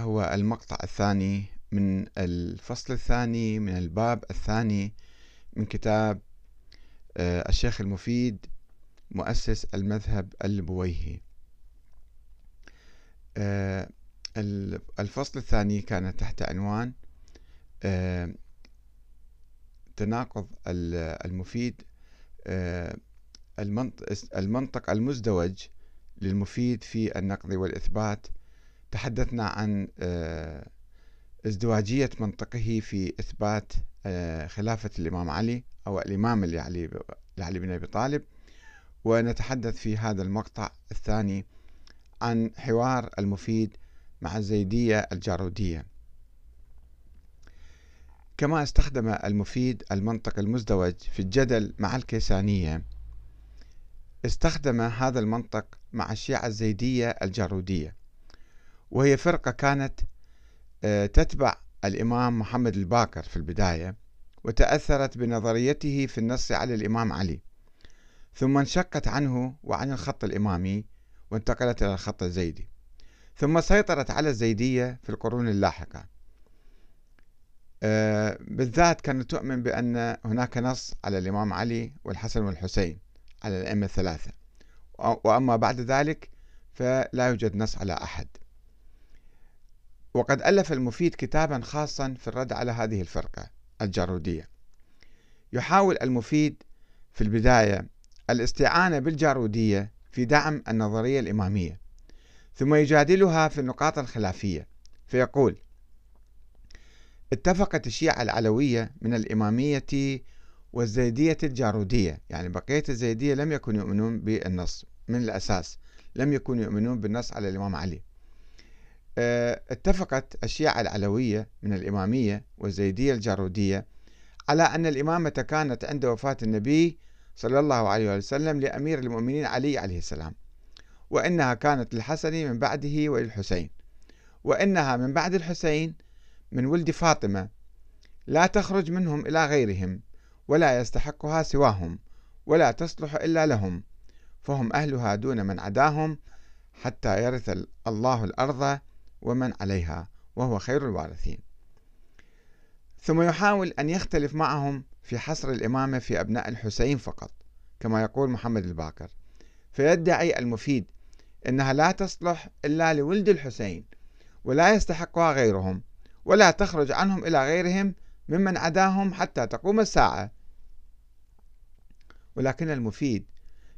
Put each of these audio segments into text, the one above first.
هو المقطع الثاني من الفصل الثاني من الباب الثاني من كتاب آه، الشيخ المفيد مؤسس المذهب البويهي آه، الفصل الثاني كان تحت عنوان آه، تناقض المفيد المنطق المزدوج للمفيد في النقد والإثبات. تحدثنا عن آه، ازدواجية منطقه في إثبات آه، خلافة الإمام علي أو الإمام لعلي لعلي بن أبي طالب. ونتحدث في هذا المقطع الثاني عن حوار المفيد مع الزيدية الجارودية. كما استخدم المفيد المنطق المزدوج في الجدل مع الكيسانية استخدم هذا المنطق مع الشيعة الزيدية الجارودية. وهي فرقة كانت آه، تتبع الإمام محمد الباكر في البداية وتأثرت بنظريته في النص على الإمام علي. ثم انشقت عنه وعن الخط الإمامي وانتقلت إلى الخط الزيدي. ثم سيطرت على الزيدية في القرون اللاحقة. آه، بالذات كانت تؤمن بأن هناك نص على الإمام علي والحسن والحسين على الأئمة الثلاثة. وأما بعد ذلك فلا يوجد نص على أحد. وقد ألف المفيد كتابا خاصا في الرد على هذه الفرقة الجارودية. يحاول المفيد في البداية الاستعانة بالجارودية في دعم النظرية الإمامية ثم يجادلها في النقاط الخلافية فيقول اتفقت الشيعة العلوية من الإمامية والزيدية الجارودية. يعني بقية الزيدية لم يكونوا يؤمنون بالنص من الأساس لم يكونوا يؤمنون بالنص على الإمام علي. اتفقت الشيعة العلوية من الإمامية والزيدية الجارودية على أن الإمامة كانت عند وفاة النبي صلى الله عليه وسلم لأمير المؤمنين علي عليه السلام وإنها كانت للحسن من بعده وللحسين وإنها من بعد الحسين من ولد فاطمة لا تخرج منهم إلى غيرهم ولا يستحقها سواهم ولا تصلح إلا لهم فهم أهلها دون من عداهم حتى يرث الله الأرض ومن عليها وهو خير الوارثين. ثم يحاول أن يختلف معهم في حصر الإمامة في أبناء الحسين فقط كما يقول محمد الباكر. فيدعي المفيد أنها لا تصلح إلا لولد الحسين ولا يستحقها غيرهم ولا تخرج عنهم إلى غيرهم ممن عداهم حتى تقوم الساعة. ولكن المفيد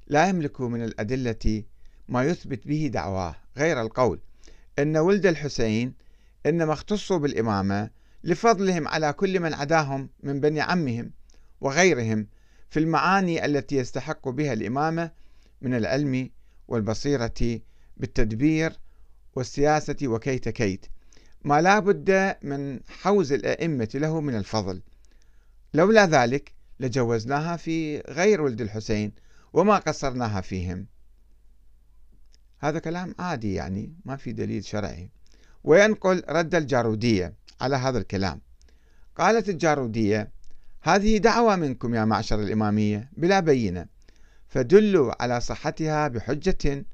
لا يملك من الأدلة ما يثبت به دعواه غير القول. أن ولد الحسين إنما اختصوا بالإمامة لفضلهم على كل من عداهم من بني عمهم وغيرهم في المعاني التي يستحق بها الإمامة من العلم والبصيرة بالتدبير والسياسة وكيت كيت. ما لا بد من حوز الأئمة له من الفضل. لولا ذلك لجوزناها في غير ولد الحسين وما قصرناها فيهم. هذا كلام عادي يعني ما في دليل شرعي. وينقل رد الجارودية على هذا الكلام. قالت الجارودية هذه دعوة منكم يا معشر الإمامية بلا بينة. فدلوا على صحتها بحجة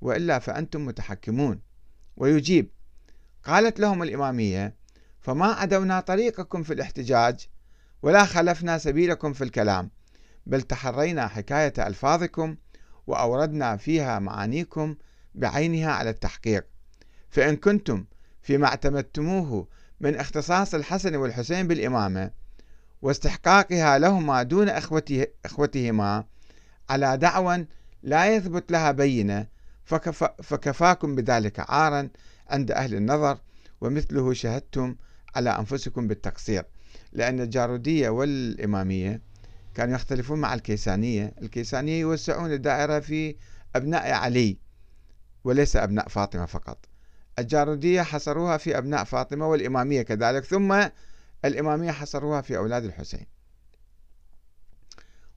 وإلا فأنتم متحكمون. ويجيب قالت لهم الإمامية فما عدونا طريقكم في الاحتجاج ولا خلفنا سبيلكم في الكلام بل تحرينا حكاية ألفاظكم وأوردنا فيها معانيكم بعينها على التحقيق. فإن كنتم فيما اعتمدتموه من اختصاص الحسن والحسين بالإمامة واستحقاقها لهما دون أخوته إخوتهما على دعوى لا يثبت لها بينة فكفا فكفاكم بذلك عارا عند أهل النظر ومثله شهدتم على أنفسكم بالتقصير. لأن الجارودية والإمامية كانوا يختلفون مع الكيسانية. الكيسانية يوسعون الدائرة في أبناء علي. وليس أبناء فاطمة فقط. الجارودية حصروها في أبناء فاطمة والإمامية كذلك ثم الإمامية حصروها في أولاد الحسين.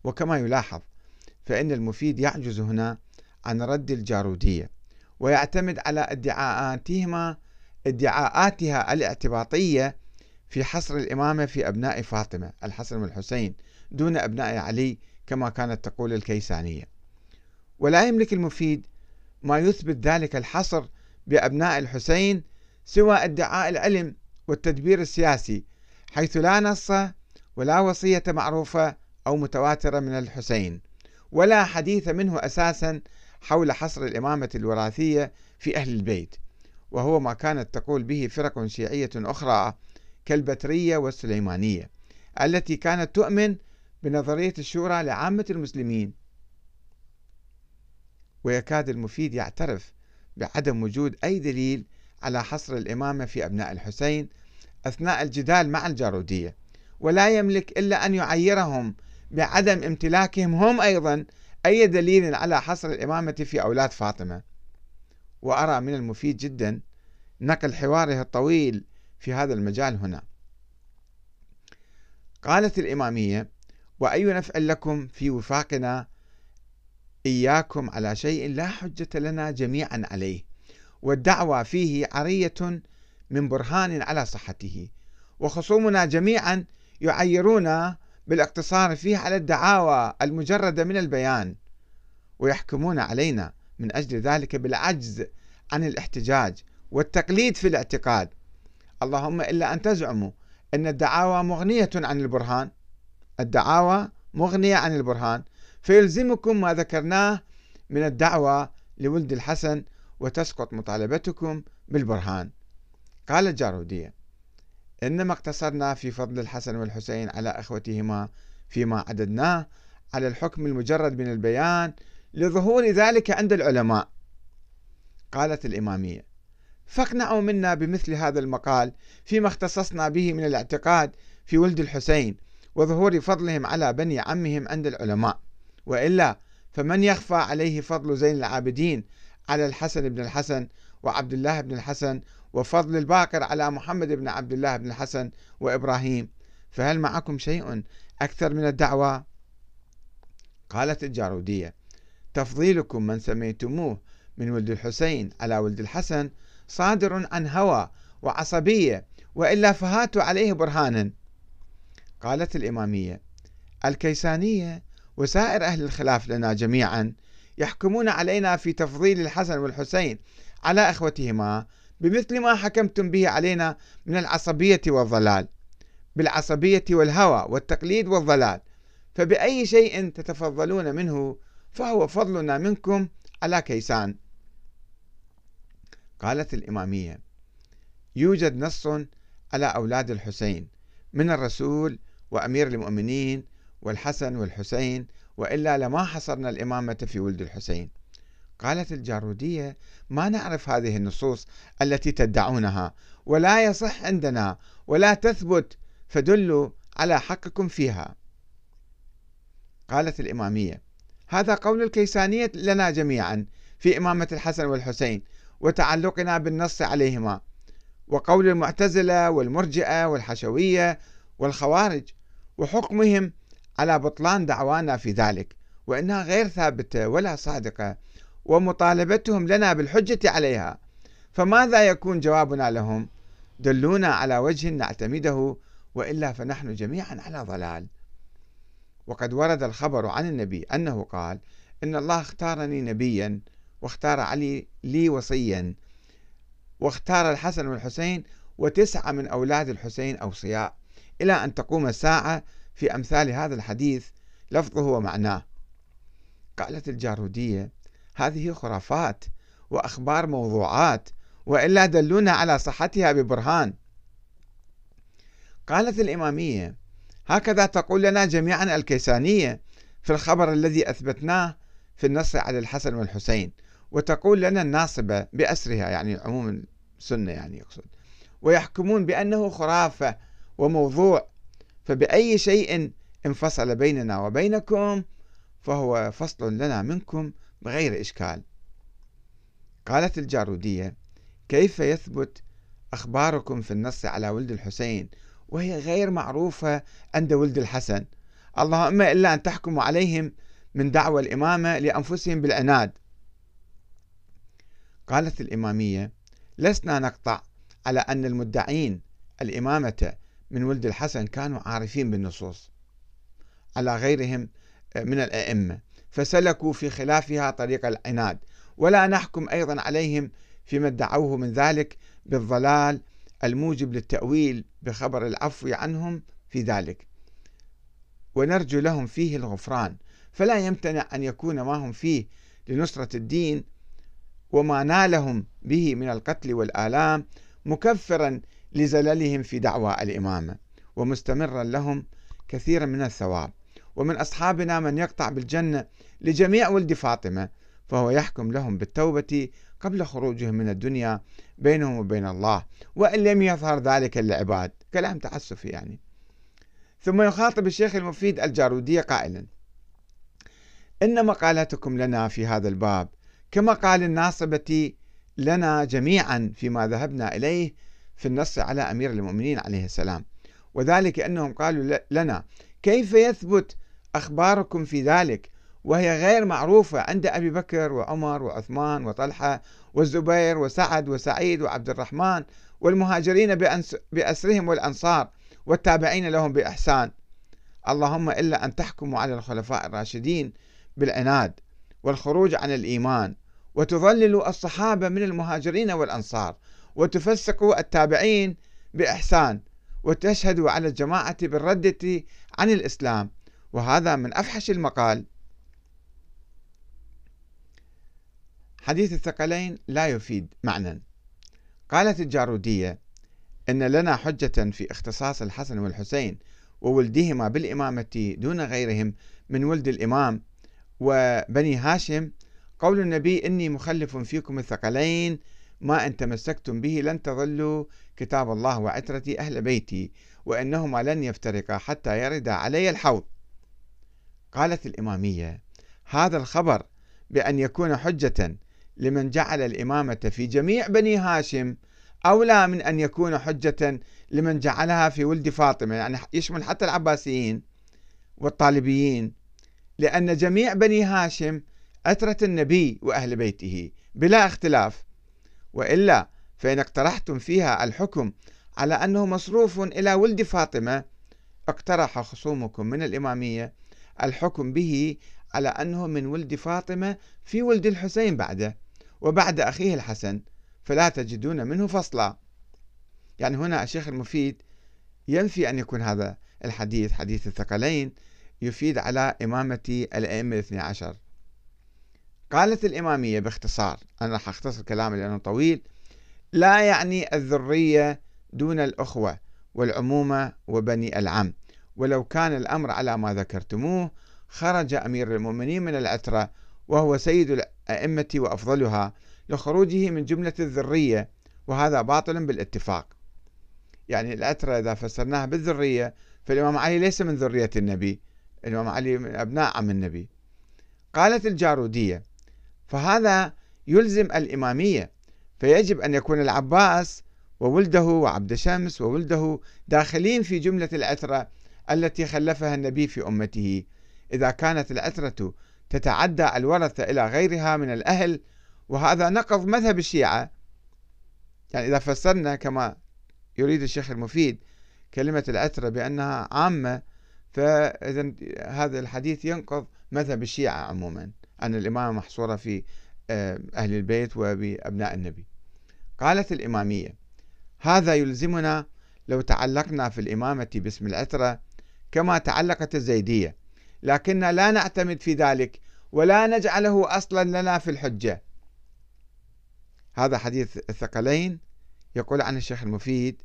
وكما يلاحظ فإن المفيد يعجز هنا عن رد الجارودية ويعتمد على ادعاءاتهما ادعاءاتها الاعتباطية في حصر الإمامة في أبناء فاطمة الحسن والحسين دون أبناء علي كما كانت تقول الكيسانية. ولا يملك المفيد ما يثبت ذلك الحصر بأبناء الحسين سوى ادعاء العلم والتدبير السياسي حيث لا نص ولا وصية معروفة أو متواترة من الحسين ولا حديث منه أساسا حول حصر الإمامة الوراثية في أهل البيت وهو ما كانت تقول به فرق شيعية أخرى كالبترية والسليمانية التي كانت تؤمن بنظرية الشورى لعامة المسلمين ويكاد المفيد يعترف بعدم وجود أي دليل على حصر الإمامة في أبناء الحسين أثناء الجدال مع الجارودية ولا يملك إلا أن يعيرهم بعدم امتلاكهم هم أيضا أي دليل على حصر الإمامة في أولاد فاطمة. وأرى من المفيد جدا نقل حواره الطويل في هذا المجال هنا. قالت الإمامية وأي نفع لكم في وفاقنا إياكم على شيء لا حجة لنا جميعا عليه والدعوة فيه عرية من برهان على صحته وخصومنا جميعا يعيرون بالاقتصار فيه على الدعاوى المجردة من البيان ويحكمون علينا من أجل ذلك بالعجز عن الاحتجاج والتقليد في الاعتقاد. اللهم إلا أن تزعموا أن الدعاوى مغنية عن البرهان. الدعاوى مغنية عن البرهان. فيلزمكم ما ذكرناه من الدعوة لولد الحسن وتسقط مطالبتكم بالبرهان. قال الجارودية إنما اقتصرنا في فضل الحسن والحسين على أخوتهما فيما عددناه على الحكم المجرد من البيان لظهور ذلك عند العلماء. قالت الإمامية فاقنعوا منا بمثل هذا المقال فيما اختصصنا به من الاعتقاد في ولد الحسين وظهور فضلهم على بني عمهم عند العلماء. وإلا فمن يخفى عليه فضل زين العابدين على الحسن بن الحسن وعبد الله بن الحسن وفضل الباقر على محمد بن عبد الله بن الحسن وإبراهيم. فهل معكم شيء أكثر من الدعوة؟ قالت الجارودية تفضيلكم من سميتموه من ولد الحسين على ولد الحسن صادر عن هوى وعصبية وإلا فهاتوا عليه برهانا. قالت الإمامية الكيسانية وسائر أهل الخلاف لنا جميعا يحكمون علينا في تفضيل الحسن والحسين على إخوتهما بمثل ما حكمتم به علينا من العصبية والضلال بالعصبية والهوى والتقليد والضلال. فبأي شيء تتفضلون منه فهو فضلنا منكم على كيسان. قالت الإمامية يوجد نص على أولاد الحسين من الرسول وأمير المؤمنين والحسن والحسين وإلا لما حصرنا الإمامة في ولد الحسين. قالت الجارودية ما نعرف هذه النصوص التي تدعونها ولا يصح عندنا ولا تثبت فدلوا على حقكم فيها. قالت الإمامية هذا قول الكيسانية لنا جميعا في إمامة الحسن والحسين وتعلقنا بالنص عليهما وقول المعتزلة والمرجئة والحشوية والخوارج وحكمهم على بطلان دعوانا في ذلك وإنها غير ثابتة ولا صادقة ومطالبتهم لنا بالحجة عليها. فماذا يكون جوابنا لهم؟ دلونا على وجه نعتمده وإلا فنحن جميعا على ضلال. وقد ورد الخبر عن النبي أنه قال إن الله اختارني نبيا واختار علي لي وصيا. واختار الحسن والحسين وتسعة من أولاد الحسين أوصياء. إلى أن تقوم الساعة في أمثال هذا الحديث لفظه ومعناه. قالت الجارودية هذه خرافات وأخبار موضوعات وإلا دلونا على صحتها ببرهان. قالت الإمامية هكذا تقول لنا جميعا الكيسانية في الخبر الذي أثبتناه في النص على الحسن والحسين وتقول لنا الناصبة بأسرها. يعني عموم السنة يعني يقصد. ويحكمون بأنه خرافة وموضوع فبأي شيء انفصل بيننا وبينكم فهو فصل لنا منكم بغير إشكال. قالت الجارودية كيف يثبت أخباركم في النص على ولد الحسين وهي غير معروفة عند ولد الحسن؟ اللهم إلا أن تحكموا عليهم من دعوى الإمامة لأنفسهم بالعناد. قالت الإمامية لسنا نقطع على أن المدعين الإمامة من ولد الحسن كانوا عارفين بالنصوص على غيرهم من الأئمة. فسلكوا في خلافها طريق العناد. ولا نحكم أيضا عليهم فيما ادعوه من ذلك بالضلال الموجب للتأويل بخبر العفو عنهم في ذلك. ونرجو لهم فيه الغفران. فلا يمتنع أن يكون ما هم فيه لنصرة الدين وما نالهم به من القتل والآلام مكفرا لزللهم في دعوى الإمامة ومستمرا لهم كثيرا من الثواب. ومن أصحابنا من يقطع بالجنة لجميع ولد فاطمة فهو يحكم لهم بالتوبة قبل خروجهم من الدنيا بينهم وبين الله وإن لم يظهر ذلك للعباد كلام تعسفي يعني. ثم يخاطب الشيخ المفيد الجارودية قائلا إن مقالتكم لنا في هذا الباب كمقال الناصبة لنا جميعا فيما ذهبنا إليه في النص على أمير المؤمنين عليه السلام. وذلك أنهم قالوا لنا كيف يثبت أخباركم في ذلك؟ وهي غير معروفة عند أبي بكر وعمر وعثمان وطلحة والزبير وسعد وسعيد وعبد الرحمن والمهاجرين بأسرهم والأنصار والتابعين لهم بإحسان. اللهم إلا أن تحكموا على الخلفاء الراشدين بالعناد والخروج عن الإيمان وتضللوا الصحابة من المهاجرين والأنصار. وتفسقوا التابعين بإحسان وتشهدوا على الجماعة بالردة عن الإسلام. وهذا من أفحش المقال. حديث الثقلين لا يفيد معنى. قالت الجارودية إن لنا حجة في اختصاص الحسن والحسين وولدهما بالإمامة دون غيرهم من ولد الإمام وبني هاشم قول النبي إني مخلف فيكم الثقلين ما إن تمسكتم به لن تضلوا كتاب الله وعترتي أهل بيتي وإنهما لن يفترقا حتى يرد علي الحوض. قالت الإمامية هذا الخبر بأن يكون حجة لمن جعل الإمامة في جميع بني هاشم أولى من أن يكون حجة لمن جعلها في ولد فاطمة يعني يشمل حتى العباسيين والطالبيين لأن جميع بني هاشم أترة النبي وأهل بيته بلا اختلاف. وإلا فإن اقترحتم فيها الحكم على أنه مصروف إلى ولد فاطمة اقترح خصومكم من الإمامية الحكم به على أنه من ولد فاطمة في ولد الحسين بعده وبعد أخيه الحسن فلا تجدون منه فصلا. يعني هنا الشيخ المفيد ينفي أن يكون هذا الحديث حديث الثقلين يفيد على إمامة الأئمة الاثني عشر. قالت الإمامية باختصار أنا راح أختصر كلامي لأنه طويل لا يعني الذرية دون الأخوة والعمومة وبني العم. ولو كان الأمر على ما ذكرتموه خرج أمير المؤمنين من العترة وهو سيد الأئمة وأفضلها لخروجه من جملة الذرية وهذا باطل بالاتفاق. يعني الأترة إذا فسرناها بالذرية فالإمام علي ليس من ذرية النبي الإمام علي من أبناء عم النبي. قالت الجارودية فهذا يلزم الإمامية فيجب أن يكون العباس وولده وعبد شمس وولده داخلين في جملة الأترة التي خلفها النبي في أمته. إذا كانت الأترة تتعدى الورثة إلى غيرها من الأهل وهذا نقض مذهب الشيعة. يعني إذا فسرنا كما يريد الشيخ المفيد كلمة الأترة بأنها عامة فإذا هذا الحديث ينقض مذهب الشيعة عموما. أن الإمامة محصورة في آه، أهل البيت وبأبناء النبي. قالت الإمامية هذا يلزمنا لو تعلقنا في الإمامة باسم الأترة كما تعلقت الزيدية لكن لا نعتمد في ذلك ولا نجعله أصلا لنا في الحجة. هذا حديث الثقلين يقول عن الشيخ المفيد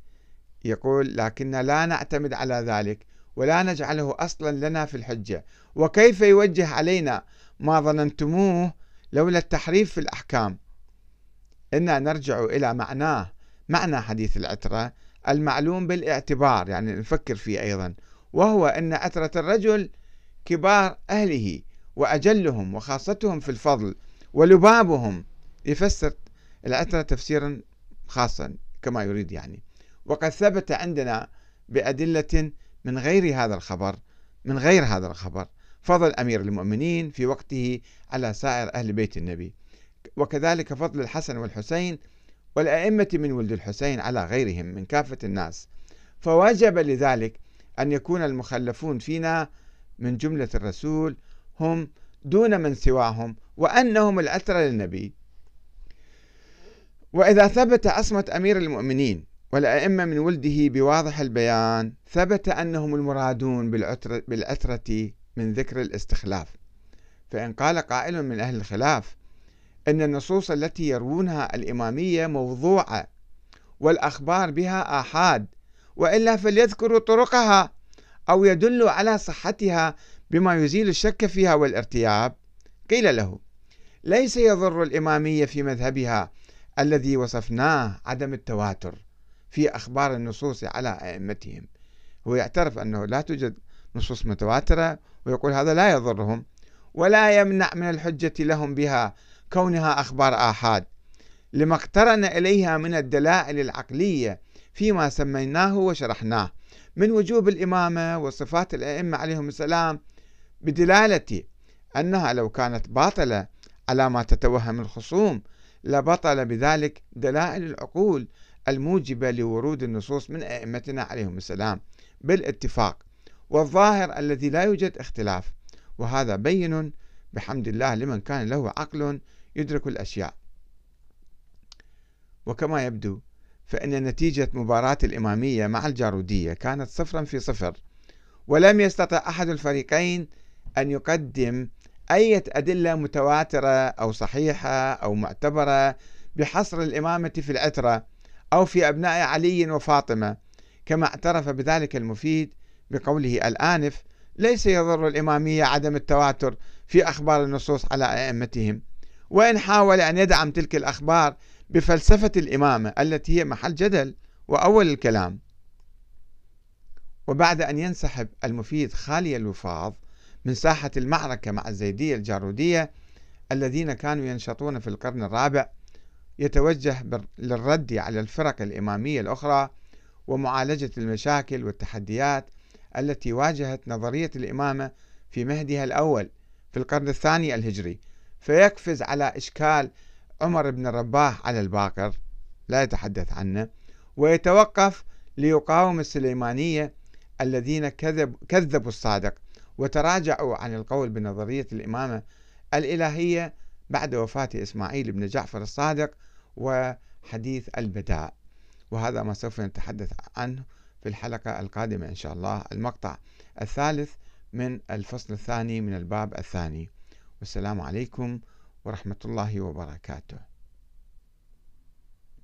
يقول لكن لا نعتمد على ذلك ولا نجعله أصلا لنا في الحجة. وكيف يوجه علينا ما ظننتموه لولا التحريف في الأحكام؟ إنا نرجع إلى معناه معنى حديث العترة المعلوم بالاعتبار يعني نفكر فيه أيضا. وهو أن عترة الرجل كبار أهله وأجلهم وخاصتهم في الفضل ولبابهم. يفسر العترة تفسيرا خاصا كما يريد يعني. وقد ثبت عندنا بأدلة من غير هذا الخبر من غير هذا الخبر. فضل أمير المؤمنين في وقته على سائر أهل بيت النبي. وكذلك فضل الحسن والحسين والأئمة من ولد الحسين على غيرهم من كافة الناس. فوجب لذلك أن يكون المخلفون فينا من جملة الرسول هم دون من سواهم وأنهم الأثر للنبي. وإذا ثبت عصمة أمير المؤمنين والأئمة من ولده بواضح البيان ثبت أنهم المرادون بالعترة من ذكر الاستخلاف. فإن قال قائل من أهل الخلاف أن النصوص التي يروونها الإمامية موضوعة والأخبار بها آحاد وإلا فليذكروا طرقها أو يدلوا على صحتها بما يزيل الشك فيها والارتياب. قيل له ليس يضر الإمامية في مذهبها الذي وصفناه عدم التواتر. في أخبار النصوص على أئمتهم. هو يعترف أنه لا توجد نصوص متواترة ويقول هذا لا يضرهم ولا يمنع من الحجة لهم بها كونها أخبار آحاد. لما اقترن إليها من الدلائل العقلية فيما سميناه وشرحناه من وجوب الإمامة وصفات الأئمة عليهم السلام بدلالة أنها لو كانت باطلة على ما تتوهم الخصوم لبطل بذلك دلائل العقول الموجبة لورود النصوص من أئمتنا عليهم السلام بالاتفاق والظاهر الذي لا يوجد اختلاف وهذا بين بحمد الله لمن كان له عقل يدرك الأشياء. وكما يبدو فإن نتيجة مباراة الإمامية مع الجارودية كانت صفرا في صفر ولم يستطع أحد الفريقين أن يقدم أي أدلة متواترة أو صحيحة أو معتبرة بحصر الإمامة في العترة. أو في أبناء علي وفاطمة كما اعترف بذلك المفيد بقوله الآنف ليس يضر الإمامية عدم التواتر في أخبار النصوص على أئمتهم وإن حاول أن يدعم تلك الأخبار بفلسفة الإمامة التي هي محل جدل وأول الكلام. وبعد أن ينسحب المفيد خالي الوفاض من ساحة المعركة مع الزيدية الجارودية الذين كانوا ينشطون في القرن الرابع يتوجه للرد على الفرق الإمامية الأخرى ومعالجة المشاكل والتحديات التي واجهت نظرية الإمامة في مهدها الأول في القرن الثاني الهجري فيقفز على إشكال عمر بن الرباح على الباقر لا يتحدث عنه ويتوقف ليقاوم السليمانية الذين كذب كذبوا الصادق وتراجعوا عن القول بنظرية الإمامة الإلهية بعد وفاة إسماعيل بن جعفر الصادق وحديث البداء. وهذا ما سوف نتحدث عنه في الحلقة القادمة إن شاء الله. المقطع الثالث من الفصل الثاني من الباب الثاني. والسلام عليكم ورحمة الله وبركاته.